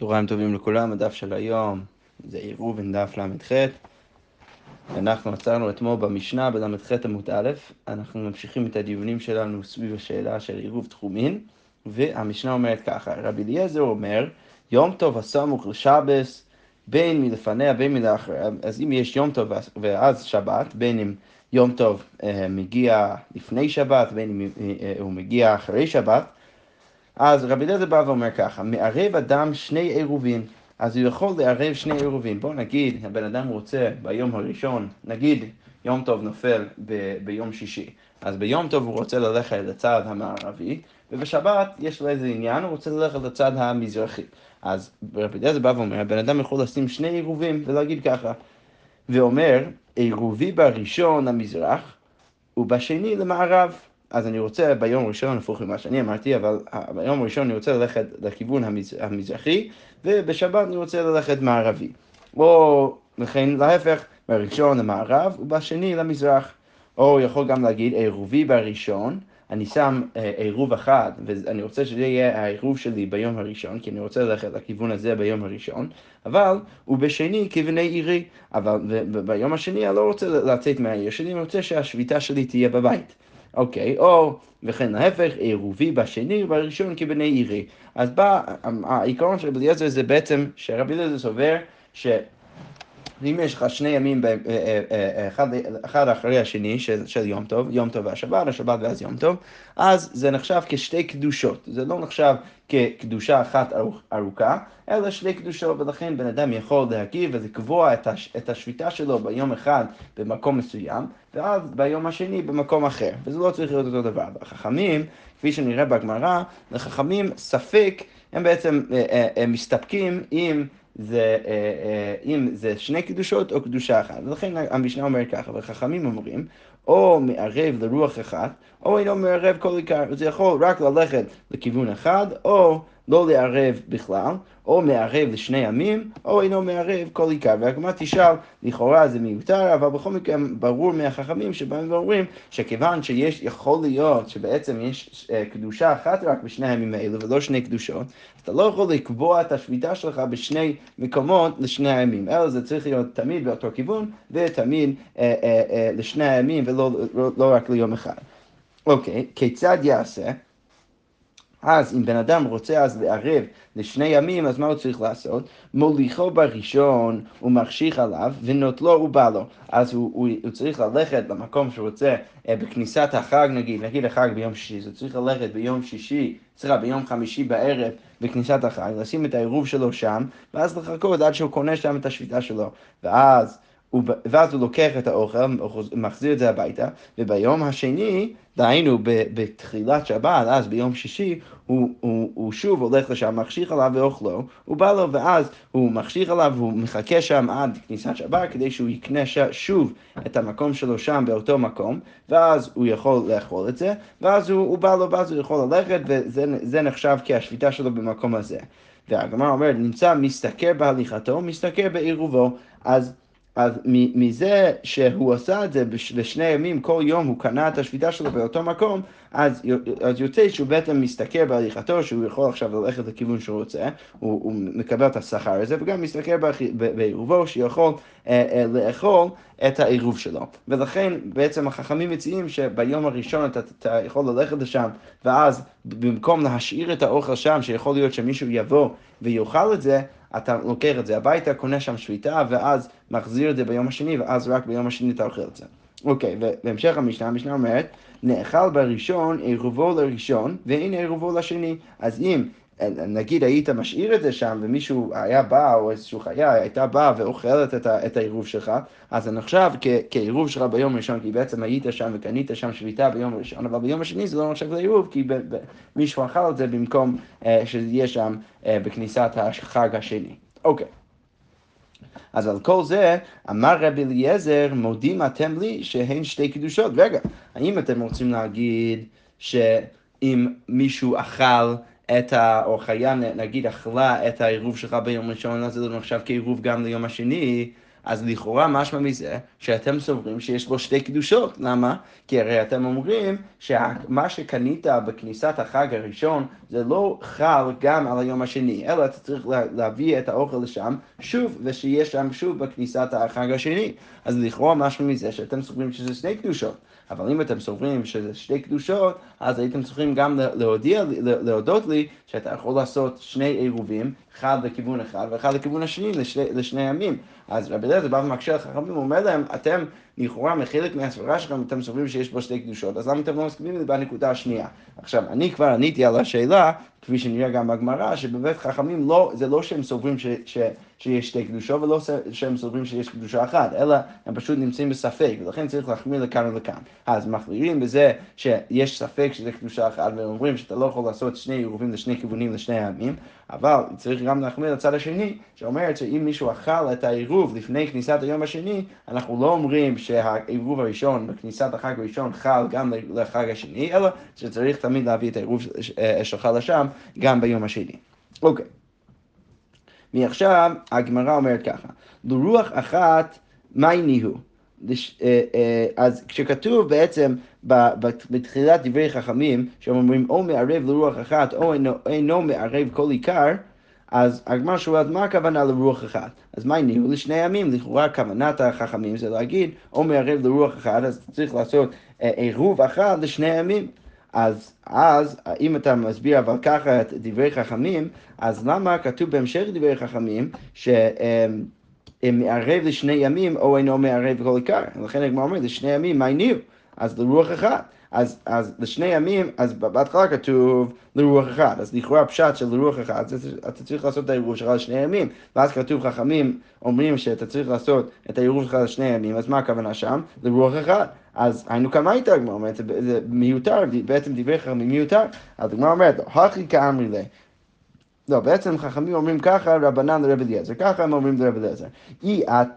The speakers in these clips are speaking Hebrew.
צהריים טובים לכולם, הדף של היום זה עירוב עם דף ל"ח. אנחנו עצרנו אתמול במשנה בל"ח עמוד א', אנחנו ממשיכים את הדיונים שלנו סביב השאלה של עירוב תחומין, והמשנה אומרת ככה, רבי אליעזר אומר, יום טוב הסמוך לשבס, בין מלפניה בין מלאחריה, אז אם יש יום טוב ואז שבת, בין אם יום טוב אה, מגיע לפני שבת, בין אם אה, הוא מגיע אחרי שבת, אז רבי אליעזר בא ואומר ככה, מערב אדם שני עירובין, אז הוא יכול לערב שני עירובין. בוא נגיד, הבן אדם רוצה ביום הראשון, נגיד יום טוב נופל ב- ביום שישי, אז ביום טוב הוא רוצה ללכת לצד המערבי, ובשבת יש לו איזה עניין, הוא רוצה ללכת לצד המזרחי. אז רבי אליעזר בא ואומר, הבן אדם יכול לשים שני עירובים ולהגיד ככה, ואומר, עירובי בראשון למזרח ובשני למערב. אז אני רוצה ביום ראשון, הפוך ממה שאני אמרתי, אבל ביום ראשון אני רוצה ללכת לכיוון המז... המזרחי, ובשבת אני רוצה ללכת מערבי. או לכן להפך, בראשון למערב ובשני למזרח. או יכול גם להגיד עירובי בראשון, אני שם אה, עירוב אחד, ואני רוצה שזה יהיה העירוב שלי ביום הראשון, כי אני רוצה ללכת לכיוון הזה ביום הראשון, אבל הוא בשני כיווני עירי, אבל ביום השני אני לא רוצה לצאת מהעיר שלי, אני רוצה שהשביתה שלי תהיה בבית. אוקיי, או וכן להפך, עירובי בשני ובראשון כבני עירי. אז בא, העיקרון של רבי אליעזר זה בעצם שרבי אליעזר סובר ש... אם יש לך שני ימים אה, אה, אה, אחד, אחד אחרי השני של, של יום טוב, יום טוב והשבת, השבת ואז יום טוב, אז זה נחשב כשתי קדושות. זה לא נחשב כקדושה אחת ארוכה, אלא שתי קדושות, ולכן בן אדם יכול להגיב ולקבוע את, הש, את השביתה שלו ביום אחד במקום מסוים, ואז ביום השני במקום אחר. וזה לא צריך להיות אותו דבר. החכמים, כפי שנראה בגמרא, לחכמים ספק, הם בעצם הם מסתפקים. זה, אה, אה, אם זה שני קדושות או קדושה אחת. ולכן המשנה אומרת ככה, וחכמים אומרים, או מערב לרוח אחת, או אינו מערב כל עיקר. זה יכול רק ללכת לכיוון אחד, או לא לערב בכלל, או מערב לשני ימים, או אינו מערב כל עיקר. והגמרא תשאל, לכאורה זה מיותר, אבל בכל מקרה ברור מהחכמים שבאים ואומרים שכיוון שיש, יכול להיות שבעצם יש אה, קדושה אחת רק בשני הימים האלו ולא שני קדושות, אתה לא יכול לקבוע את השביתה שלך בשני מקומות לשני הימים, אלא זה צריך להיות תמיד באותו כיוון ותמיד אה, אה, אה, לשני הימים ולא לא, לא רק ליום אחד. אוקיי, כיצד יעשה? אז אם בן אדם רוצה אז לערב לשני ימים, אז מה הוא צריך לעשות? מוליכו בראשון ומחשיך עליו, ונוטלו ובא לו. אז הוא, הוא, הוא צריך ללכת למקום שהוא רוצה, אה, בכניסת החג נגיד, נגיד החג ביום שישי, אז הוא צריך ללכת ביום שישי, סליחה, ביום חמישי בערב בכניסת החג, לשים את העירוב שלו שם, ואז לחכות עד שהוא קונה שם את השביתה שלו. ואז... ואז הוא לוקח את האוכל, מחזיר את זה הביתה, וביום השני, דהיינו בתחילת שבת, אז ביום שישי, הוא, הוא, הוא שוב הולך לשם, מחשיך עליו ואוכלו, הוא בא לו, ואז הוא מחשיך עליו, הוא מחכה שם עד כניסת שבת, כדי שהוא יקנה ש, שוב את המקום שלו שם באותו מקום, ואז הוא יכול לאכול את זה, ואז הוא, הוא בא לו, ואז הוא יכול ללכת, וזה נחשב כשביתה שלו במקום הזה. והגמרא אומרת, נמצא משתכר בהליכתו, משתכר בעירובו, אז אז מזה שהוא עשה את זה לשני ימים, כל יום הוא קנה את השביתה שלו באותו מקום, אז, אז יוצא שהוא בעצם מסתכל בהליכתו, שהוא יכול עכשיו ללכת לכיוון שהוא רוצה, הוא, הוא מקבל את השכר הזה, וגם מסתכל בעירובו, שיכול אה, אה, לאכול את העירוב שלו. ולכן בעצם החכמים מציעים שביום הראשון אתה, אתה יכול ללכת לשם, ואז במקום להשאיר את האוכל שם, שיכול להיות שמישהו יבוא ויאכל את זה, אתה לוקח את זה הביתה, קונה שם שביתה, ואז מחזיר את זה ביום השני, ואז רק ביום השני אתה אוכל את זה. אוקיי, ובהמשך המשנה, המשנה אומרת, נאכל בראשון עירובו לראשון, ואין עירובו לשני. אז אם נגיד היית משאיר את זה שם ומישהו היה בא או איזשהו חיה הייתה באה ואוכלת את, את העירוב שלך, אז זה נחשב כעירוב שלך ביום ראשון, כי בעצם היית שם וקנית שם שביתה ביום ראשון, אבל ביום השני זה לא נחשב לעירוב, כי ב, ב, מישהו אכל את זה במקום אה, שזה יהיה שם אה, בכניסת החג השני. אוקיי. אז על כל זה אמר רבי אליעזר, מודים אתם לי שהן שתי קדושות. רגע, האם אתם רוצים להגיד שאם מישהו אכל את ה... או חיה נגיד אכלה את העירוב שלך ביום ראשון, אז זה לא נחשב כעירוב גם ליום השני, אז לכאורה משמע מזה שאתם סוברים שיש בו שתי קדושות. למה? כי הרי אתם אומרים שמה שקנית בכניסת החג הראשון זה לא חל גם על היום השני, אלא אתה צריך להביא את האוכל לשם שוב, ושיהיה שם שוב בכניסת החג השני. אז לכאורה משמע מזה שאתם סוברים שזה שתי קדושות. אבל אם אתם סוברים שזה שתי קדושות, אז הייתם צריכים גם להודיע, להודות לי שאתה יכול לעשות שני עירובים, אחד לכיוון אחד ואחד לכיוון השני, לשני, לשני ימים. אז רבי אליעזר בא ומקשה לחכמים, הוא אומר להם, אתם לכאורה מחלק מהסברה שלכם, אתם סוברים שיש בו שתי קדושות, אז למה אתם לא מסכימים לזה בנקודה השנייה? עכשיו, אני כבר עניתי על השאלה, כפי שנראה גם בגמרא, שבבית חכמים לא, זה לא שהם סוברים ש, ש, שיש שתי קדושות ולא שהם סוברים שיש קדושה אחת, אלא הם פשוט נמצאים בספק, ולכן צריך להחמיר לכאן ולכאן. אז מחמירים בזה שיש ספק שזה קדושה אחת, ואומרים שאתה לא יכול לעשות שני עירובים לשני כיוונים לשני העמים, אבל צריך גם להחמיר לצד השני, שאומרת שאם מישהו אכל את העירוב לפני כניסת היום השני, אנחנו לא אומרים שהעירוב הראשון בכניסת החג הראשון חל גם לחג השני, אלא שצריך תמיד להביא את העירוב שלך לשם גם ביום השני. אוקיי. מעכשיו הגמרא אומרת ככה, לרוח אחת מי ניהו? אה, אה, אז כשכתוב בעצם בתחילת דברי חכמים, שהם אומרים או מערב לרוח אחת או אינו, אינו מערב כל עיקר, אז הגמר שואלת מה הכוונה לרוח אחת? אז מה הניעו לשני ימים? לכאורה כוונת החכמים זה להגיד או מערב לרוח אחת, אז צריך לעשות אה, עירוב אחד לשני ימים. אז, אז אם אתה מסביר אבל ככה את דברי חכמים, אז למה כתוב בהמשך דברי חכמים ש... מערב לשני ימים או אינו מערב כל עיקר. לכן הגמרא אומרת, לשני ימים מה הניעו? אז לרוח אחת. אז, אז לשני ימים, אז בהתחלה כתוב לרוח אחד, אז לכאורה פשט של לרוח אחד, אתה צריך לעשות את העירוב שלך לשני ימים, ואז כתוב חכמים אומרים שאתה צריך לעשות את העירוב שלך לשני ימים, אז מה הכוונה שם? לרוח אחד. אז היינו כמה הייתה הגמרא אומרת, זה מיותר, בעצם דברי חכמים מיותר. אז הגמרא אומרת, הכי כאמרי לה. לא, בעצם חכמים אומרים ככה, רבנן לרב אליעזר, ככה הם אומרים לרב אליעזר.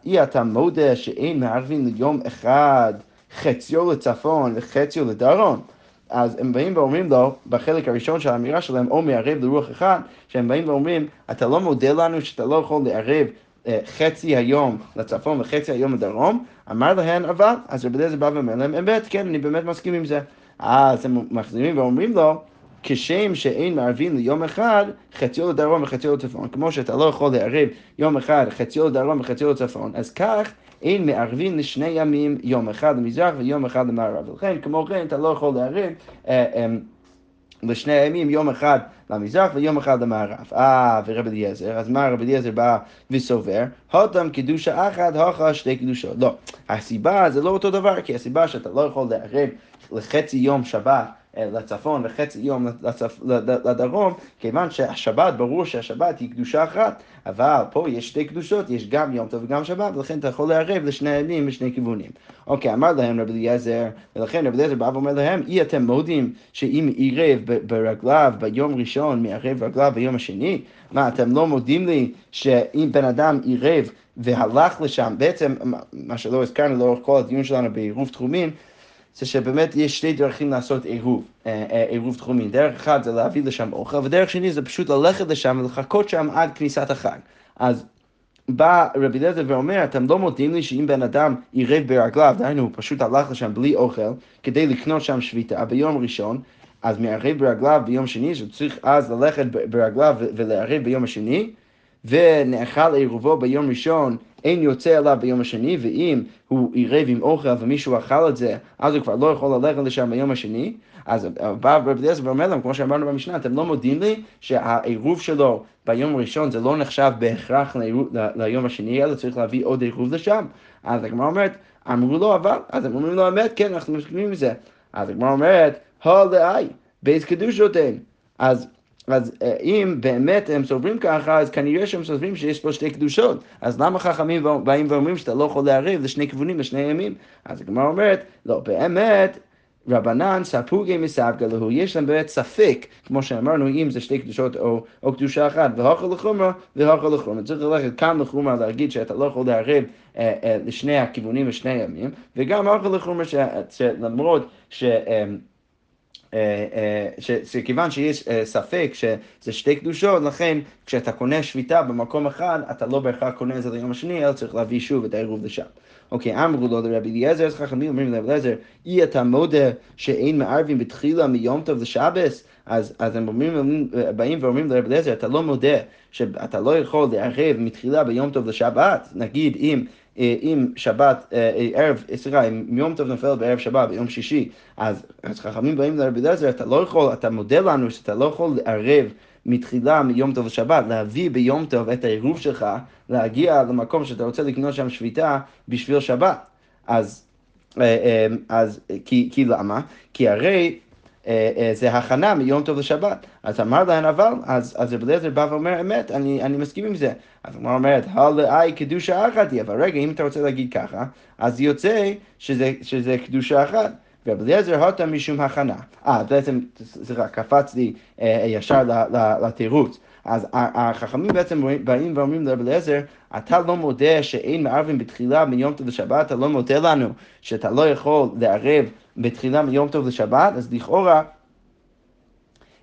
אי אתה מודה שאין מערבים ליום אחד חציו לצפון וחציו לדרום. אז הם באים ואומרים לו, בחלק הראשון של האמירה שלהם, או מערב לרוח אחד, שהם באים ואומרים, אתה לא מודה לנו שאתה לא יכול לערב אה, חצי היום לצפון וחצי היום לדרום? אמר להם, אבל, אז רבי אליעזר בא ואומר להם, אמת, כן, אני באמת מסכים עם זה. אז הם מחזירים ואומרים לו, כשם שאין מערבים ליום אחד, חציו לדרום וחציו לצפון. כמו שאתה לא יכול לערב יום אחד חציו לדרום וחציו לצפון, אז כך אין מערבים לשני ימים, יום אחד למזרח ויום אחד למערב. ולכן, כמו כן, אתה לא יכול לערב אה, אה, לשני הימים, יום אחד למזרח ויום אחד למערב. אה, ורבי אליעזר, אז מה רבי אליעזר בא וסובר? הותם קדושה אחת, הוכה שתי קדושות. לא, הסיבה זה לא אותו דבר, כי הסיבה שאתה לא יכול לערב לחצי יום שבת לצפון וחצי יום לצפ... לדרום, כיוון שהשבת, ברור שהשבת היא קדושה אחת, אבל פה יש שתי קדושות, יש גם יום טוב וגם שבת, ולכן אתה יכול לערב לשני הימים בשני כיוונים. אוקיי, אמר להם רבי אליעזר, ולכן רבי אליעזר בא ואומר להם, אי אתם מודים שאם עירב ברגליו ביום ראשון, מערב רגליו ביום השני? מה, אתם לא מודים לי שאם בן אדם עירב והלך לשם, בעצם, מה שלא הזכרנו לאורך כל הדיון שלנו בעירוב תחומים, זה שבאמת יש שתי דרכים לעשות עירוב, אה, אה, עירוב תחומי. דרך אחת זה להביא לשם אוכל, ודרך שני זה פשוט ללכת לשם ולחכות שם עד כניסת החג. אז בא רבי אליעזר ואומר, אתם לא מודיעים לי שאם בן אדם עירב ברגליו, דהיינו, הוא פשוט הלך לשם בלי אוכל, כדי לקנות שם שביתה ביום ראשון, אז מערב ברגליו ביום שני, שהוא צריך אז ללכת ברגליו ולערב ביום השני, ונאכל עירובו ביום ראשון, אין יוצא אליו ביום השני, ואם הוא עירב עם אוכל ומישהו אכל את זה, אז הוא כבר לא יכול ללכת לשם ביום השני. אז בא רבי אליעזר ואומר להם, כמו שאמרנו במשנה, אתם לא מודיעים לי שהעירוב שלו ביום הראשון זה לא נחשב בהכרח ליום השני, אלא צריך להביא עוד עירוב לשם. אז הגמרא אומרת, אמרו לו אבל, אז הם אומרים לו אמת, כן, אנחנו מסכימים עם זה. אז הגמרא אומרת, הלאי, בית קדושות אין. אז אז אה, אם באמת הם סוברים ככה, אז כנראה שהם סוברים שיש פה שתי קדושות. אז למה חכמים באים ואומרים שאתה לא יכול לערב לשני כיוונים, לשני ימים? אז הגמרא אומרת, לא, באמת, רבנן ספוגי מסבגה להו, יש להם באמת ספק, כמו שאמרנו, אם זה שתי קדושות או, או קדושה אחת, והוכל לחומרה והוכל לחומרה. צריך ללכת כאן לחומרה להגיד שאתה לא יכול לערב אה, אה, לשני הכיוונים ושני ימים, וגם הוכל לחומרה שלמרות ש... אה, שכיוון שיש ספק שזה שתי קדושות, לכן כשאתה קונה שביתה במקום אחד, אתה לא בהכרח קונה את זה ליום השני, אלא צריך להביא שוב את העירוב לשם. אוקיי, אמרו לו לרבי אליעזר, אז חכמים אומרים לרבי אליעזר, אי אתה מודה שאין מערבים בתחילה מיום טוב לשבס? אז, אז הם אומרים, באים ואומרים לרב אליעזר, אתה לא מודה שאתה לא יכול לערב מתחילה ביום טוב לשבת, נגיד אם... אה, אם שבת, אה, אה, ערב, סליחה, אם יום טוב נופל בערב שבת, ביום שישי, אז, אז חכמים באים לרבי אליעזר, אתה לא יכול, אתה מודה לנו שאתה לא יכול לערב מתחילה מיום טוב לשבת, להביא ביום טוב את העירוב שלך, להגיע למקום שאתה רוצה לקנות שם שביתה בשביל שבת. אז, אז כי, כי למה? כי הרי זה הכנה מיום טוב לשבת. אז אמר להן אבל, אז, אז רב אליעזר בא ואומר אמת, אני, אני מסכים עם זה. אז הוא אומרת, הלאי קדושה אחת היא, אבל רגע, אם אתה רוצה להגיד ככה, אז יוצא שזה, שזה קדושה אחת. רב אליעזר הוטה משום הכנה. אה, בעצם, סליחה, קפצתי אה, ישר לתירוץ. אז החכמים בעצם באים ואומרים לרב אליעזר, אתה לא מודה שאין מערבים בתחילה מיום טוב לשבת, אתה לא מודה לנו שאתה לא יכול לערב בתחילה מיום טוב לשבת, אז לכאורה,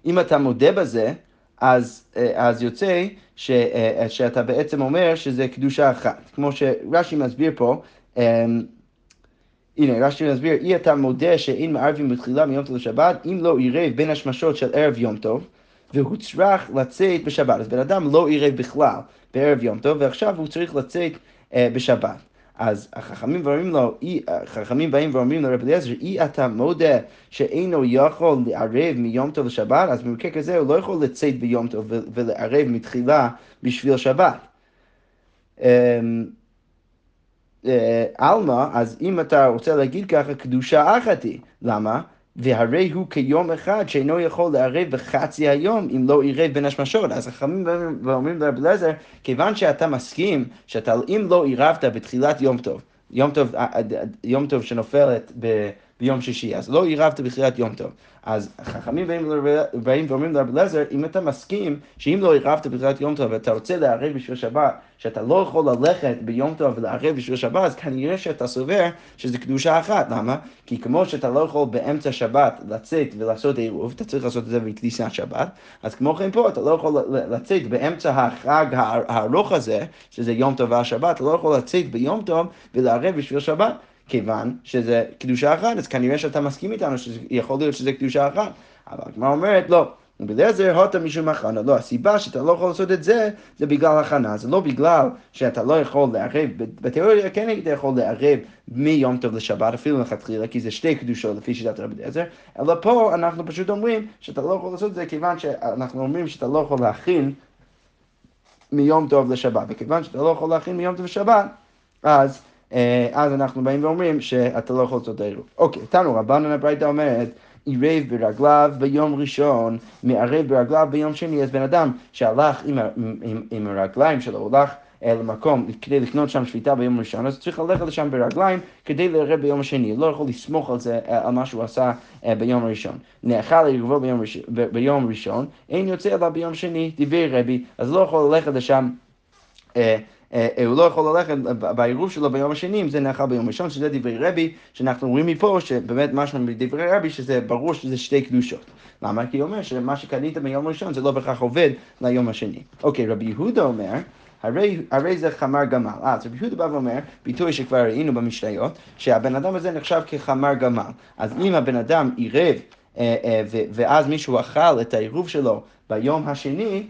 אם אתה מודה בזה, אז, אז יוצא ש, שאתה בעצם אומר שזה קדושה אחת. כמו שרש"י מסביר פה, אמ, הנה, רש"י מסביר, אי אתה מודה שאין מערבים בתחילה מיום טוב לשבת, אם לא עירב בין השמשות של ערב יום טוב, והוא צריך לצאת בשבת. אז בן אדם לא עירב בכלל בערב יום טוב, ועכשיו הוא צריך לצאת אה, בשבת. אז החכמים אומרים לו, החכמים באים ואומרים לרב אליעזר, אי אתה מודה שאינו יכול לערב מיום טוב לשבת, אז במקרה כזה הוא לא יכול לצאת ביום טוב ולערב מתחילה בשביל שבת. אמ, אה, עלמא, אז אם אתה רוצה להגיד ככה, קדושה אחת היא. למה? והרי הוא כיום אחד שאינו יכול לערב בחצי היום אם לא עירב בין השמשות. אז החכמים ואומרים לרב אליעזר, כיוון שאתה מסכים שאתה אם לא עירבת בתחילת יום טוב, יום טוב, אה, אה, יום טוב שנופלת ב... ביום שישי, אז לא עירבת בתחילת יום טוב. אז חכמים באים ואומרים לרב אליעזר, אם אתה מסכים שאם לא עירבת בתחילת יום טוב ואתה רוצה לערב בשביל שבת, שאתה לא יכול ללכת ביום טוב ולערב בשביל שבת, אז כנראה שאתה סובר שזה קדושה אחת. למה? כי כמו שאתה לא יכול באמצע שבת לצאת ולעשות עירוב, אתה צריך לעשות את זה בכניסת שבת, אז כמו כן פה אתה לא יכול לצאת באמצע החג הארוך הזה, שזה יום טוב והשבת, אתה לא יכול לצאת ביום טוב ולערב בשביל שבת. כיוון שזה קדושה אחת, אז כנראה שאתה מסכים איתנו שיכול להיות שזה קדושה אחת. אבל הגמרא אומרת, לא. ובלעזר הוטה משום הכנה. לא, הסיבה שאתה לא יכול לעשות את זה, זה בגלל הכנה. זה לא בגלל שאתה לא יכול לערב, בתיאוריה כן היית יכול לערב מיום טוב לשבת, אפילו לכתחילה, כי זה שתי קדושות לפי שיטת רבי אליעזר, אלא פה אנחנו פשוט אומרים שאתה לא יכול לעשות את זה כיוון שאנחנו אומרים שאתה לא יכול להכין מיום טוב לשבת. וכיוון שאתה לא יכול להכין מיום טוב לשבת, אז... אה, אז אנחנו באים ואומרים שאתה לא יכול לעשות את העירוב. אוקיי, תנו רבנן הברייתא אומרת, עירב ברגליו ביום ראשון, מערב ברגליו ביום שני, אז בן אדם שהלך עם, עם, עם הרגליים שלו, הולך אה, למקום כדי לקנות שם שביתה ביום ראשון, אז צריך ללכת לשם ברגליים כדי לערב ביום השני, לא יכול לסמוך על זה, אה, על מה שהוא עשה ביום הראשון. נאכל עירבו ביום, ביום ראשון, אין יוצא אליו ביום שני, דברי רבי, אז לא יכול ללכת לשם הוא לא יכול ללכת בעירוב שלו ביום השני אם זה נאכל ביום ראשון, שזה דברי רבי, שאנחנו רואים מפה שבאמת משהו מדברי רבי, שזה ברור שזה שתי קדושות. למה? כי הוא אומר שמה שקנית ביום ראשון זה לא בהכרח עובד ליום השני. אוקיי, רבי יהודה אומר, הרי, הרי זה חמר גמל. אה, אז רבי יהודה בא ואומר, ביטוי שכבר ראינו במשניות, שהבן אדם הזה נחשב כחמר גמל. אז אם הבן אדם עירב, אה, ואז מישהו אכל את העירוב שלו ביום השני,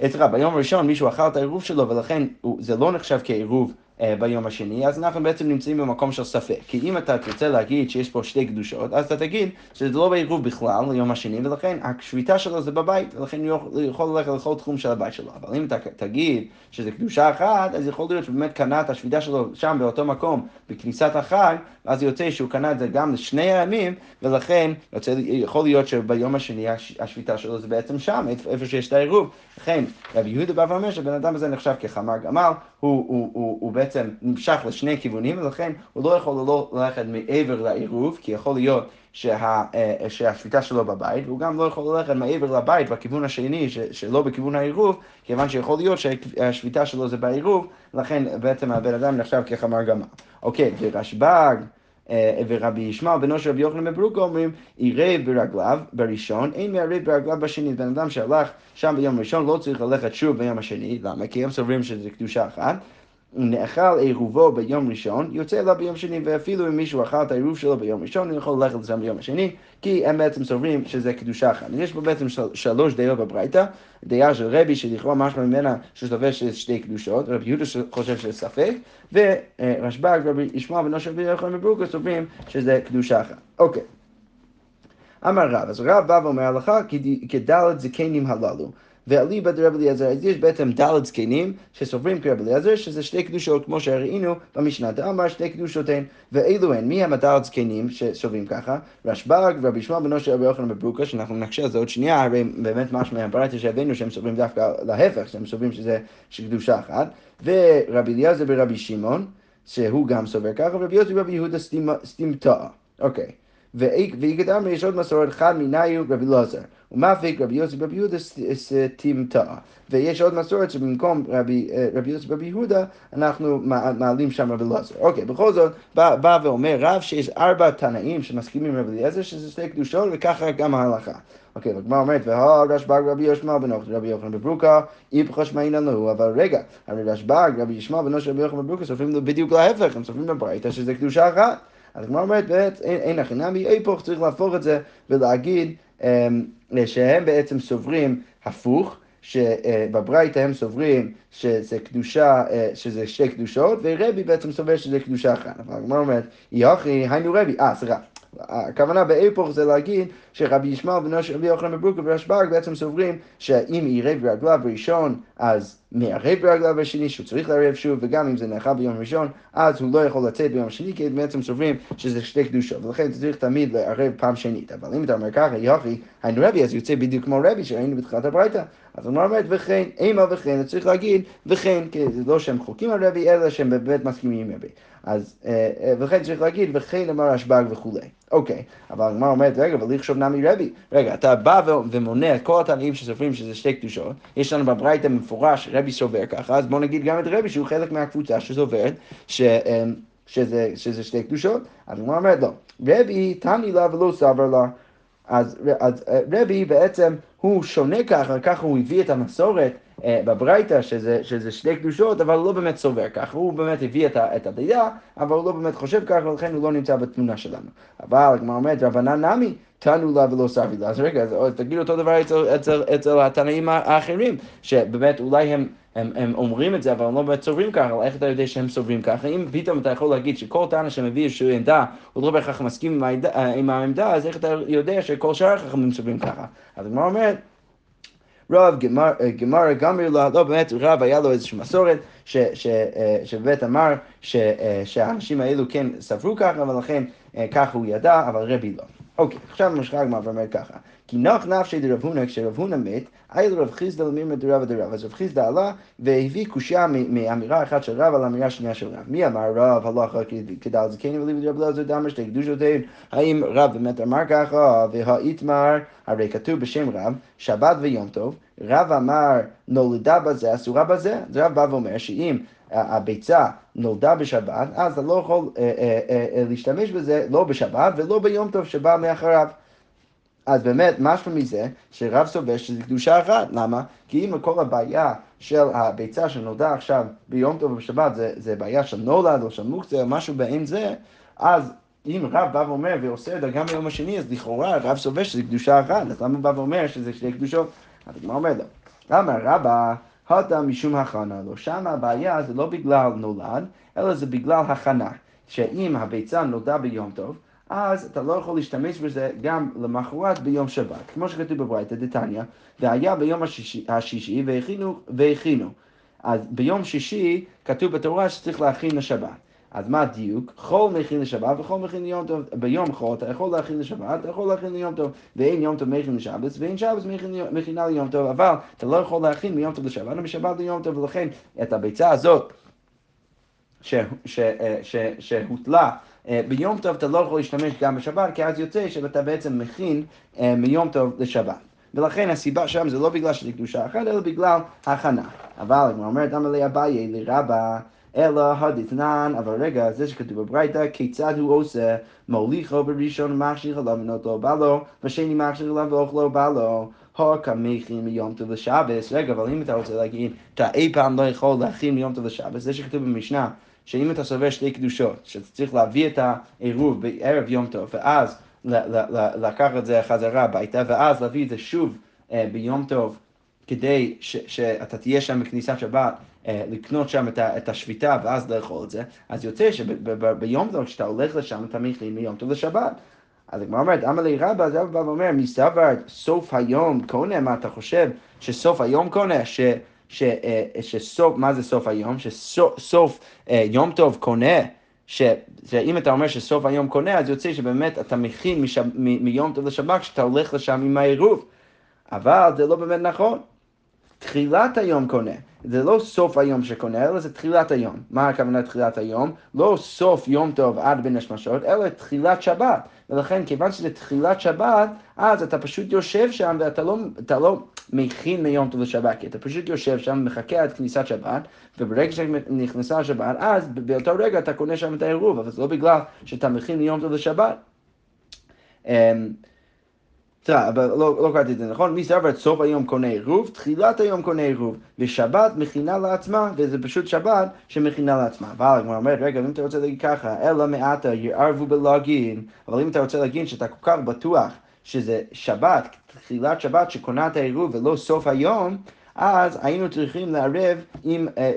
סליחה, ביום הראשון מישהו אכל את העירוב שלו ולכן זה לא נחשב כעירוב ביום השני, אז אנחנו בעצם נמצאים במקום של ספק. כי אם אתה תרצה להגיד שיש פה שתי קדושות, אז אתה תגיד שזה לא בעירוב בכלל ליום השני, ולכן השביתה שלו זה בבית, ולכן הוא יכול ללכת לכל תחום של הבית שלו. אבל אם אתה תגיד שזה קדושה אחת, אז יכול להיות שבאמת קנה את השביתה שלו שם באותו מקום, בכניסת החג, ואז יוצא שהוא קנה את זה גם לשני הימים, ולכן יוצא, יכול להיות שביום השני השביתה שלו זה בעצם שם, איפה שיש את העירוב. לכן רבי יהודה בא ואומר שהבן אדם הזה נחשב כחמר גמל, הוא, הוא, הוא, הוא בעצם נמשך לשני כיוונים, ולכן הוא לא יכול לא ללכת מעבר לעירוב, כי יכול להיות שה, אה, שהשביתה שלו בבית, והוא גם לא יכול ללכת מעבר לבית בכיוון השני, שלא בכיוון העירוב, כיוון שיכול להיות שהשביתה שלו זה בעירוב, לכן בעצם הבן אדם נחשב כחמר גמל. אוקיי, ורשב"ג ורבי ישמעאל בנו של רבי יוחנן בברוקו אומרים, עירב ברגליו בראשון, אין מערב ברגליו בשני. בן אדם שהלך שם ביום ראשון לא צריך ללכת שוב ביום השני, למה? כי הם סוברים שזה קדושה אחת. נאכל עירובו ביום ראשון, יוצא אליו ביום שני, ואפילו אם מישהו אכל את העירוב שלו ביום ראשון, הוא יכול ללכת לשם ביום השני, כי הם בעצם סוברים שזה קדושה אחת. יש פה בעצם של, שלוש דעות בברייתא, דעה של רבי שלכאורה משמע ממנה שסובר שזה שתי קדושות, רבי יהודה חושב שזה ספק, ורשב"ג, רבי ישמעאל בנו של רבי יוחנן מברוקה סוברים שזה קדושה אחת. אוקיי. אמר רב, אז רב בא ואומר הלכה כדלת זקנים הללו. ואליבא דרב אליעזר, אז יש בעצם דלת זקנים שסוברים כרב אליעזר, שזה שתי קדושות, כמו שראינו במשנה, דאמר שתי קדושות הן, ואלו הן, מי הם הדלת זקנים שסוברים ככה? רשב"ג ורבי ישמעאל בנו של רבי יוחנן בברוקה, שאנחנו נקשה על זה עוד שנייה, הרי באמת משמע מהברייתא שהבאנו שהם סוברים דווקא להפך, שהם סוברים שזה קדושה אחת, ורבי אליעזר ורבי שמעון, שהוא גם סובר ככה, ורבי יוסי ורבי יהודה סתימתא. אוקיי. ויגדם יש עוד מסורת חד מניו רבי אלעזר. ומפיק רבי יוסי רבי יהודה סטימתא. ויש עוד מסורת שבמקום רבי, אה, רבי יוסי רבי יהודה, אנחנו מעלים שם רבי אלעזר. אוקיי, בכל זאת, בא, בא ואומר רב שיש ארבע תנאים שמסכימים עם רבי אליעזר, שזה שתי קדושות, וככה גם ההלכה. אוקיי, והגמרא אומרת, והא רשב"ג רבי ישמעאל בנו רבי יוחנן בברוקה, איפכא שמעינן לו, אבל רגע, הרי רשב"ג רבי ישמעאל בנו של רבי יוחנן בברוקה סופרים בדיוק להפך, הם סופרים בברייתא שזה קדושה אחת. אז הגמרא אומרת, אין הכי נמי, איפוך צריך להפוך את זה ולהגיד אמ, שהם בעצם סוברים הפוך, שבברייתא הם סוברים שזה קדושה, אה, שזה שתי קדושות, ורבי בעצם סובר שזה קדושה אחת. אבל הגמרא אומרת, יוכי, היינו רבי, אה, סליחה. הכוונה בהיפוך זה להגיד שרבי ישמעאל בנו של רבי יוחנן בברוקה ורשב"ג בעצם סוברים שאם עירב ברגליו בראשון אז מערב ברגליו בשני שהוא צריך לערב שוב וגם אם זה נאכל ביום ראשון אז הוא לא יכול לצאת ביום שני כי בעצם סוברים שזה שתי קדושות ולכן אתה צריך תמיד לערב פעם שנית. אבל אם אתה אומר ככה יוכי היינו רבי אז יוצא בדיוק כמו רבי שראינו בתחילת הברייתא. אז הוא אומר וכן אימה וכן צריך להגיד וכן כי זה לא שהם חוקים על רבי אלא שהם באמת מסכימים עם רבי. אז וכן צריך להגיד וכן אמר רשב"ג וכולי. אוקיי, אבל הגמרא אומרת, רגע, אבל לכשוב נמי רבי. רגע, אתה בא ומונה את כל התנאים שסופרים שזה שתי קדושות, יש לנו בברייתא מפורש, רבי סובר ככה, אז בוא נגיד גם את רבי שהוא חלק מהקבוצה שסוברת, ש... אמ, שזה, שזה שתי קדושות, אז הגמרא אומרת לא, רבי תני לה ולא סבר לה, אז, אז אה, רבי בעצם הוא שונה ככה, ככה הוא הביא את המסורת אה, בברייתא, שזה, שזה שתי קדושות, אבל הוא לא באמת סובר ככה, הוא באמת הביא את, את הדעה, אבל הוא לא באמת חושב ככה, ולכן הוא לא נמצא בתמונה שלנו. אבל הגמרא אומרת, רבנן נמי, תנו לה ולא סבי לה. אז רגע, אז תגידו אותו דבר אצל, אצל, אצל התנאים האחרים, שבאמת אולי הם... הם, הם אומרים את זה, אבל הם לא באמת סוברים ככה, אבל איך אתה יודע שהם סוברים ככה? אם פתאום אתה יכול להגיד שכל טענה שמביא איזושהי עמדה, הוא לא בהכרח מסכים עם העמדה, עם העמדה, אז איך אתה יודע שכל שאר החכמים סוברים ככה? אז הגמרא אומרת, רב גמר גמר לה, לא באמת רב היה לו איזושהי מסורת אה, שבאמת אמר אה, שהאנשים האלו כן סברו ככה ולכן אה, ככה הוא ידע, אבל רבי לא. אוקיי, עכשיו ממשיכה הגמרא ואומרת ככה, כי נח נפשי דרב הונא, כשרב הונא מת, היה לרב חיסדא למימא דרבא דרב. אז רב חיסדא עלה והביא קושייה מאמירה אחת של רב על אמירה שנייה של רב. מי אמר רב הלכה כדל זקני וליבי דרב אלעזר דאמר שתי קדושותיהן? האם רב באמת אמר ככה, והאיתמר, הרי כתוב בשם רב, שבת ויום טוב, רב אמר נולדה בזה, אסורה בזה, אז רב בא ואומר שאם הביצה נולדה בשבת, אז אתה לא יכול אה, אה, אה, להשתמש בזה לא בשבת ולא ביום טוב שבא מאחריו. אז באמת, משהו מזה, שרב סובר שזה קדושה אחת. למה? כי אם כל הבעיה של הביצה שנולדה עכשיו ביום טוב ובשבת, זה, זה בעיה של נולד או של מוקצה או משהו בעין זה, אז אם רב בא ואומר ועושה את זה גם ביום השני, אז לכאורה רב סובר שזה קדושה אחת. אז למה הוא בא ואומר שזה שתי קדושות? אז מה אומר לו? למה רבא הדה משום הכנה לו. שם הבעיה זה לא בגלל נולד, אלא זה בגלל הכנה. שאם הביצה נולדה ביום טוב, אז אתה לא יכול להשתמש בזה גם למחרת ביום שבת. כמו שכתוב בברייתא דתניא, והיה ביום השישי, השישי והכינו, והכינו. אז ביום שישי כתוב בתורה שצריך להכין לשבת. אז מה הדיוק? חול מכין לשבת וחול מכין ליום טוב. ביום חול אתה יכול להכין לשבת, אתה יכול להכין ליום טוב. ואין יום טוב מכין לשבת, ואין שבת מכינה ליום טוב. אבל אתה לא יכול להכין מיום טוב לשבת ומשבת ליום טוב, ולכן את הביצה הזאת שהוטלה אה, ביום טוב אתה לא יכול להשתמש גם בשבת, כי אז יוצא שאתה בעצם מכין אה, מיום טוב לשבת. ולכן הסיבה שם זה לא בגלל שזה קדושה אחת, אלא בגלל הכנה. אבל הגמרא אומרת, אמר לי אביי לרבה אלא הדתנן, אבל רגע, זה שכתוב בברייתא, כיצד הוא עושה, מוליכו בראשון ומכשיר עליו ונותו בא לו, ושני מכשיר עליו ואוכלו בא לו. כמכין מיום טוב לשבס, רגע, אבל אם אתה רוצה להגיד, אתה אי פעם לא יכול להכין מיום טוב לשבס, זה שכתוב במשנה, שאם אתה סובר שתי קדושות, שאתה צריך להביא את העירוב בערב יום טוב, ואז לקחת את זה חזרה הביתה, ואז להביא את זה שוב אה, ביום טוב, כדי שאתה תהיה שם בכניסת שבת, לקנות שם את, את השביתה ואז לאכול את זה, אז יוצא שביום טוב, כשאתה הולך לשם, אתה מכין מיום טוב לשבת. אז הגמרא אומרת, אמר לי רבא, אז רבא בא ואומר, מסתבר סוף היום קונה, מה אתה חושב שסוף היום קונה? ש, ש, אה, שסוף, מה זה סוף היום? שסוף יום טוב קונה. ש, שאם אתה אומר שסוף היום קונה, אז יוצא שבאמת אתה מכין מ, מיום טוב לשבת כשאתה הולך לשם עם העירוב. אבל זה לא באמת נכון. תחילת היום קונה. זה לא סוף היום שקונה, אלא זה תחילת היום. מה הכוונה תחילת היום? לא סוף יום טוב עד בין השמשות, אלא תחילת שבת. ולכן, כיוון שזה תחילת שבת, אז אתה פשוט יושב שם ואתה לא, לא מכין מיום טוב לשבת, כי אתה פשוט יושב שם, מחכה עד כניסת שבת, וברגע שנכנסה השבת, אז באותו רגע אתה קונה שם את העירוב, אבל זה לא בגלל שאתה מכין מיום טוב לשבת. לא, לא קראתי את זה נכון, מי סבר את סוף היום קונה עירוב, תחילת היום קונה עירוב, ושבת מכינה לעצמה, וזה פשוט שבת שמכינה לעצמה. אבל הגמרא אומרת, רגע, אם אתה רוצה להגיד ככה, אלא מעטה יערבו בלוגין, אבל אם אתה רוצה להגיד שאתה כל כך בטוח שזה שבת, תחילת שבת שקונה את העירוב ולא סוף היום, אז היינו צריכים לערב עם, אה,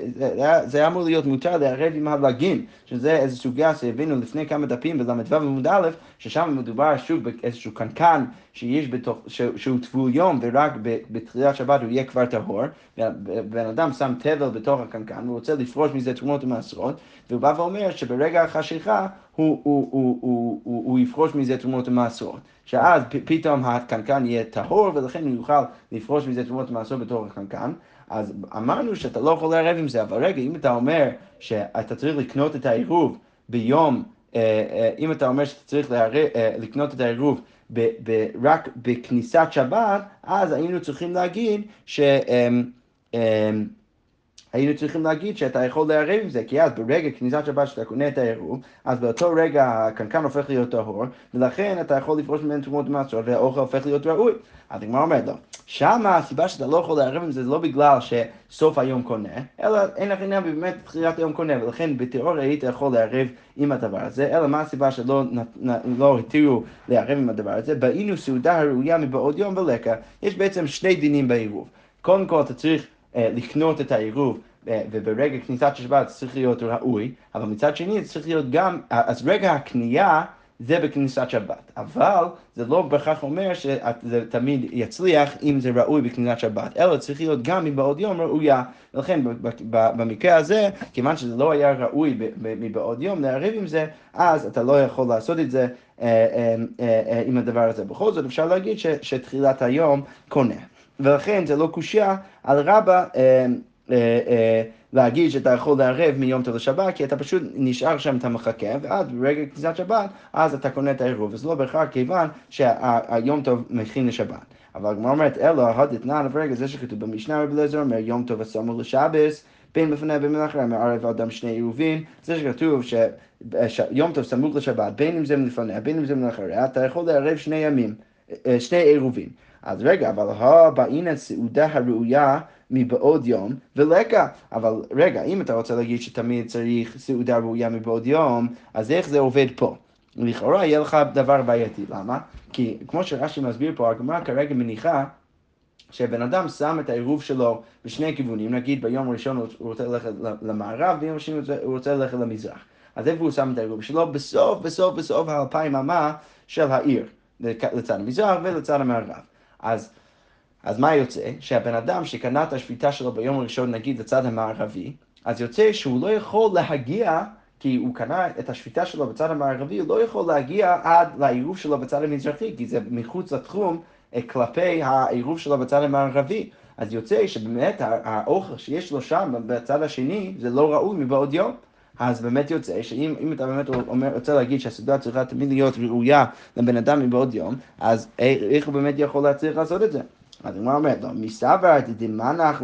זה היה אמור להיות מותר לערב עם הלגין, שזה איזו סוגיה שהבינו לפני כמה דפים בל"ו עמוד א', ששם מדובר שוב באיזשהו קנקן שיש בתוך, שהוא טבול יום ורק בתחילת שבת הוא יהיה כבר טהור, ובן אדם שם תבל בתוך הקנקן, הוא רוצה לפרוש מזה תרומות ומעשרות, והוא בא ואומר שברגע החשיכה הוא, הוא, הוא, הוא, הוא, הוא יפרוש מזה תרומות ומעשרות. שאז פתאום הקנקן יהיה טהור, ולכן הוא יוכל לפרוש מזה תרומות ומעשרות בתוך הקנקן. אז אמרנו שאתה לא יכול לערב עם זה, אבל רגע, אם אתה אומר שאתה צריך לקנות את העירוב ביום, אה, אה, אם אתה אומר שאתה צריך אה, לקנות את העירוב רק בכניסת שבת, אז היינו צריכים להגיד ש... היינו צריכים להגיד שאתה יכול לערב עם זה, כי אז ברגע כניסת שבת שאתה קונה את העירוב, אז באותו רגע הקנקן הופך להיות טהור, ולכן אתה יכול לפרוש ממנו תרומות ומעשרות, והאוכל הופך להיות ראוי. אז הגמרא אומרת לו, שמה הסיבה שאתה לא יכול לערב עם זה, זה לא בגלל שסוף היום קונה, אלא אין לך עניין באמת תחילת היום קונה, ולכן בתיאוריה היית יכול לערב עם הדבר הזה, אלא מה הסיבה שלא לא התירו לערב עם הדבר הזה? באינו סעודה הראויה מבעוד יום ולקה, יש בעצם שני דינים בעירוב. קודם כל אתה צריך לקנות את העירוב, אה, וברגע כניסת השבת צריך להיות ראוי, אבל מצד שני צריך להיות גם, אז רגע הקנייה זה בכניסת שבת, אבל זה לא בהכרח אומר שזה תמיד יצליח אם זה ראוי בכניסת שבת, אלא צריך להיות גם מבעוד יום ראויה, ולכן במקרה הזה, כיוון שזה לא היה ראוי מבעוד יום לערב עם זה, אז אתה לא יכול לעשות את זה אה, עם הדבר הזה. בכל זאת אפשר להגיד שתחילת היום קונה. ולכן זה לא קושייה על רבא אה, אה, אה, להגיד שאתה יכול לערב מיום טוב לשבת, כי אתה פשוט נשאר שם, אתה מחכה, ואז ברגע כניסת שבת, אז אתה קונה את העירוב, וזה לא בהכרח כיוון שהיום טוב מכין לשבת. אבל הגמרא אומרת, אלא הדתנן, ורגע זה שכתוב במשנה רבי אליעזר אומר יום טוב הסמוך לשבס, בין לפני בין מלאכה, מערב אדם שני עירובין, זה שכתוב שיום טוב סמוך לשבת, בין אם זה מלפניה, בין אם זה מלאחריה, אתה יכול לערב שני ימים, שני עירובין. אז רגע, אבל הבאינן סעודה הראויה מבעוד יום ולקה. אבל רגע, אם אתה רוצה להגיד שתמיד צריך סעודה ראויה מבעוד יום, אז איך זה עובד פה? לכאורה יהיה לך דבר בעייתי, למה? כי כמו שרש"י מסביר פה, הגמרא כרגע מניחה שבן אדם שם את העירוב שלו בשני כיוונים, נגיד ביום הראשון הוא רוצה ללכת למערב, ביום השני הוא רוצה ללכת למזרח. אז איפה הוא שם את העירוב שלו? בסוף, בסוף, בסוף האלפיים אמה של העיר, לצד המזרח ולצד המערב. אז, אז מה יוצא? שהבן אדם שקנה את השביתה שלו ביום הראשון, נגיד לצד המערבי, אז יוצא שהוא לא יכול להגיע, כי הוא קנה את השביתה שלו בצד המערבי, הוא לא יכול להגיע עד לעירוב שלו בצד המזרחי, כי זה מחוץ לתחום אה, כלפי העירוב שלו בצד המערבי. אז יוצא שבאמת האוכל שיש לו שם בצד השני, זה לא ראוי מבעוד יום. אז באמת יוצא שאם אתה באמת אומר, רוצה להגיד שהסעודה צריכה תמיד להיות ראויה לבן אדם מבעוד יום, אז איך הוא באמת יכול להצליח לעשות את זה? אז הגמרא אומרת, לא, מסתבר דמנח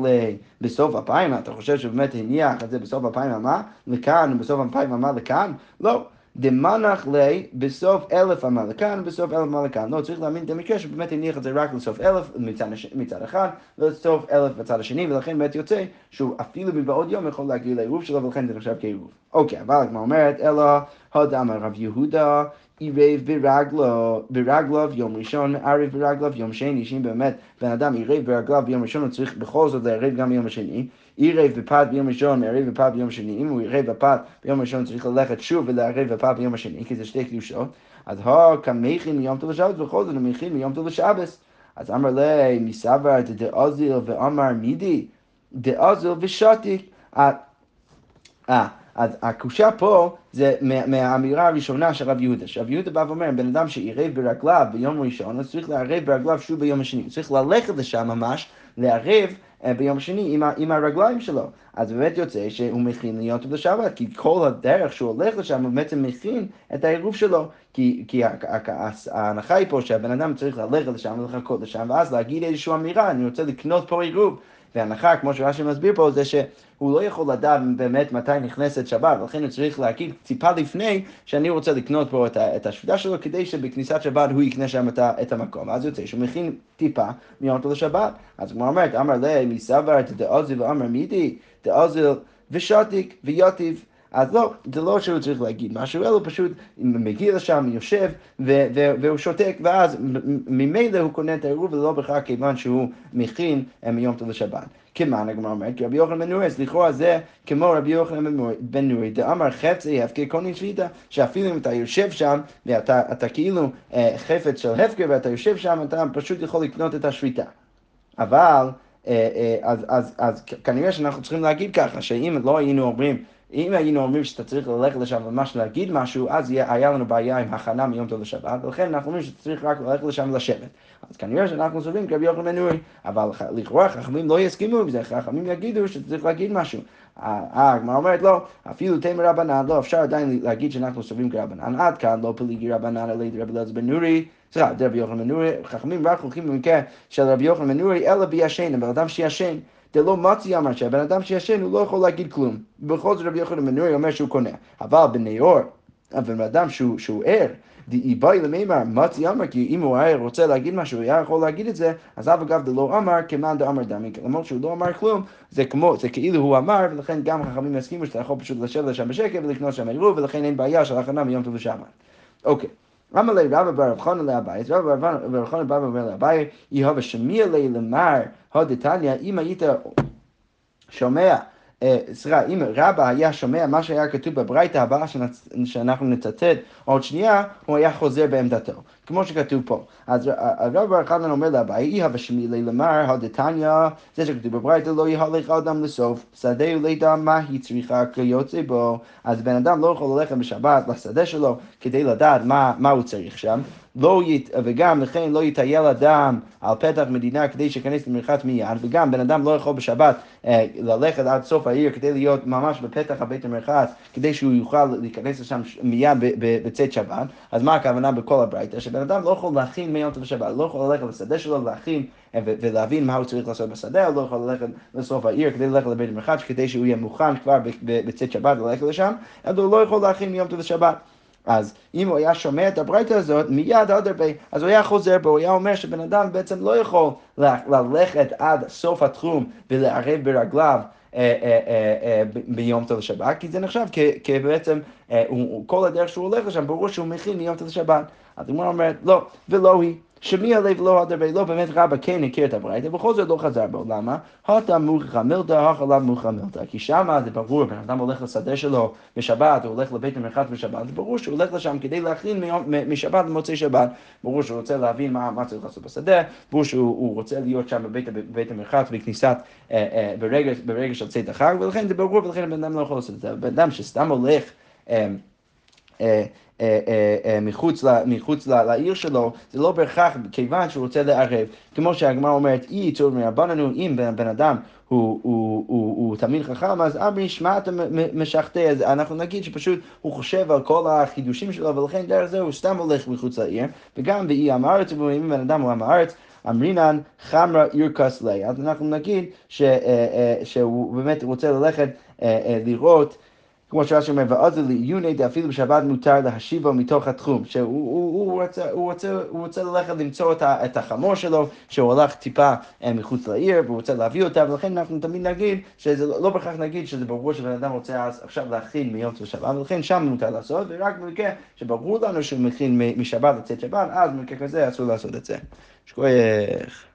בסוף אפיים, אתה חושב שבאמת הניח את זה בסוף אפיים אמה לכאן, ובסוף אפיים אמה לכאן? לא. דמנח לי בסוף אלף אמה לכאן ובסוף אלף לכאן. לא, צריך להאמין את המקרה שבאמת הניח את זה רק לסוף אלף מצד, מצד אחד ולסוף אלף בצד השני, ולכן באמת יוצא שהוא אפילו מבעוד יום יכול להגיע לעירוב שלו ולכן זה נחשב כעירוב. אוקיי, אבל הגמרא אומרת, אלא הודם רב יהודה עירב ברגלו, ברגליו יום ראשון, ערב ברגליו יום שני, שאם באמת בן אדם עירב ברגליו ביום ראשון, הוא צריך בכל זאת לערב גם ביום השני. עירב בפת ביום ראשון, מערב בפת ביום שני. אם הוא עירב בפת ביום ראשון, צריך ללכת שוב ולערב בפת ביום השני, כי זה שתי קדושות. אז הו, כמכין מיום טוב לשבת, בכל זאת הוא מכין מיום טוב לשבס. אז אמר לי, מסבר דאזיל ואמר מידי, דאזיל ושתיק. אה, אז הקושה פה זה מהאמירה הראשונה של רב יהודה, שרב יהודה בא ואומר, בן אדם שעירב ברגליו ביום ראשון, אז צריך לערב ברגליו שוב ביום השני, צריך ללכת לשם ממש, לערב ביום שני עם, עם הרגליים שלו. אז באמת יוצא שהוא מכין ליום טוב לשבת, כי כל הדרך שהוא הולך לשם הוא בעצם מכין את העירוב שלו. כי, כי ההנחה היא פה שהבן אדם צריך ללכת לשם ולחכות לשם, ואז להגיד איזושהי אמירה, אני רוצה לקנות פה עירוב. וההנחה, כמו שרש"י מסביר פה, זה שהוא לא יכול לדעת באמת מתי נכנסת שבת, ולכן הוא צריך להגיד טיפה לפני שאני רוצה לקנות פה את, את השביתה שלו, כדי שבכניסת שבת הוא יקנה שם את, את המקום. אז יוצא שהוא מכין טיפה מיום טוב לשבת. אז כמו אומרת, אמר לה, מסבר דאוזיל ואמר מידי, דאוזיל ושתיק ויוטיב. אז לא, זה לא שהוא צריך להגיד משהו, אלא פשוט מגיע לשם, יושב, ו- ו- והוא שותק, ואז ממילא הוא קונה את העירוב, ולא בכלל כיוון שהוא מכין אה, מיום טוב לשבת. כמען הגמרא אומרת, רבי יוחנן בן נורי, אז לכאורה זה כמו רבי יוחנן בן נורי, דאמר חפצי הפקר קונים שביתה, שאפילו אם אתה יושב שם, ואתה כאילו אה, חפץ של הפקר, ואתה יושב שם, אתה פשוט יכול לקנות את השביתה. אבל, אה, אז, אז, אז כנראה שאנחנו צריכים להגיד ככה, שאם לא היינו אומרים אם היינו אומרים שאתה צריך ללכת לשם ממש להגיד משהו, אז היה לנו בעיה עם הכנה מיום טוב לשבת, ולכן אנחנו אומרים שאתה צריך רק ללכת לשם ולשבת. אז כנראה שאנחנו סוברים כרבי יוחנן בן נורי, אבל לכאורה חכמים לא יסכימו עם זה, חכמים יגידו שאתה צריך להגיד משהו. הגמרא אומרת לא, אפילו תמר רבנן, לא, אפשר עדיין להגיד שאנחנו סוברים כרבנן. עד כאן לא פליגי רבנן אלא רבי אלעזר בן נורי. סליחה, רבי יוחנן בן נורי, חכמים רק הולכים במקרה של רבי יוחנן בן נורי, אלא בישן, הבן אדם שישן. דלא מצי אמר שהבן אדם שישן הוא לא יכול להגיד כלום. בכל זאת רבי יוחנן בן נורי אומר שהוא קונה. אבל בניאור, הבן אדם שהוא ער, דאיבאי למימר, מצי אמר, כי אם הוא היה רוצה להגיד משהו, הוא היה יכול להגיד את זה, אז אף אגב דלא אמר, כמאן דאמר דמי, למרות שהוא לא אמר כלום, זה כמו, זה כאילו הוא אמר, ולכן גם חכמים יסכימו שאתה יכול פשוט לשבת לשם בשקט ולקנות שם עירוב, ולכן אין בעיה של הכנה מיום טוב לשבת. אוקיי. רמא לי רבא בר רב חנא לאביי, אז רבא בר חנא בא ואומר לאביי, יהווה שמיע לי למר הדתניא, אם היית שומע סליחה, אם רבא היה שומע מה שהיה כתוב בברייתא הבאה שאנחנו נצטט עוד שנייה, הוא היה חוזר בעמדתו, כמו שכתוב פה. אז רבא בר חנן אומר לאביי, אי הווה שמילי למר, הדתניא, זה שכתוב בברייתא, לא יהלך אדם לסוף, שדה ולידע מה היא צריכה כיוצא בו. אז בן אדם לא יכול ללכת בשבת לשדה שלו כדי לדעת מה, מה הוא צריך שם. לא ית... וגם לכן לא יטייל אדם על פתח מדינה כדי שיכנס למרחץ מיד, וגם בן אדם לא יכול בשבת אה, ללכת עד סוף העיר כדי להיות ממש בפתח הבית המרחץ, כדי שהוא יוכל להיכנס לשם מיד בצאת שבת, אז מה הכוונה בכל הברייתא? שבן אדם לא יכול להכין מיום טוב שבת, לא יכול ללכת לשדה שלו, להכין אה, ולהבין מה הוא צריך לעשות בשדה, הוא לא יכול ללכת לסוף העיר כדי ללכת לבית המרחץ, כדי שהוא יהיה מוכן כבר בצאת שבת וללכת לשם, אבל הוא לא יכול להכין מיום טוב שבת. אז אם הוא היה שומע את הברייתא הזאת, מיד עוד הרבה, אז הוא היה חוזר בו, הוא היה אומר שבן אדם בעצם לא יכול ללכת עד סוף התחום ולערב ברגליו. אה, אה, ביום טוב לשבת, כי זה נחשב כבעצם, כל הדרך שהוא הולך לשם, ברור שהוא מכין מיום טוב לשבת. אז הוא אומר, לא, ולא היא. שמי הלב לא הרבה, לא באמת רבא כן הכיר את הברייתא, ובכל זאת לא חזר בו, למה? הטה מוכחה מילתא, החלב מוכחה מילתא, כי שמה זה ברור, בן אדם הולך לשדה שלו בשבת, הוא הולך לבית המרחץ בשבת, זה ברור שהוא הולך לשם כדי להכין משבת למוצאי שבת, ברור שהוא רוצה להבין מה, מה צריך לעשות בשדה, ברור שהוא רוצה להיות שם בבית, בבית המרחץ בכניסת, אה, אה, ברגע, ברגע של צאת החג, ולכן זה ברור, ולכן הבן אדם לא יכול לעשות את זה, בן אדם שסתם הולך אה, אה, אה, אה, מחוץ, מחוץ לעיר שלו, זה לא בהכרח כיוון שהוא רוצה לערב. כמו שהגמרא אומרת, אי צור מרבננו, אם בן אדם הוא, הוא, הוא, הוא תמיד חכם, אז אמרי שמע אתה משחטא, אז אנחנו נגיד שפשוט הוא חושב על כל החידושים שלו, ולכן דרך זה הוא סתם הולך מחוץ לעיר, וגם באי עם הארץ, אם בן אדם הוא עם הארץ, אמרינן חמרה ירקס לי. אז אנחנו נגיד ש, שהוא באמת רוצה ללכת לראות כמו שרש"י אומר, ועוד לעיוני דאפילו בשבת מותר להשיבו מתוך התחום, שהוא הוא, הוא רוצה, ללכת למצוא את, ה, את החמור שלו, שהוא הלך טיפה מחוץ לעיר, והוא רוצה להביא אותה, ולכן אנחנו תמיד נגיד, שזה לא בהכרח נגיד שזה ברור שבן אדם רוצה עכשיו להכין מיום של שבת, ולכן שם מותר לעשות, ורק במקרה שברור לנו שהוא מכין משבת לצאת שבת, אז במקרה כזה אסור לעשות את זה. שכוייך.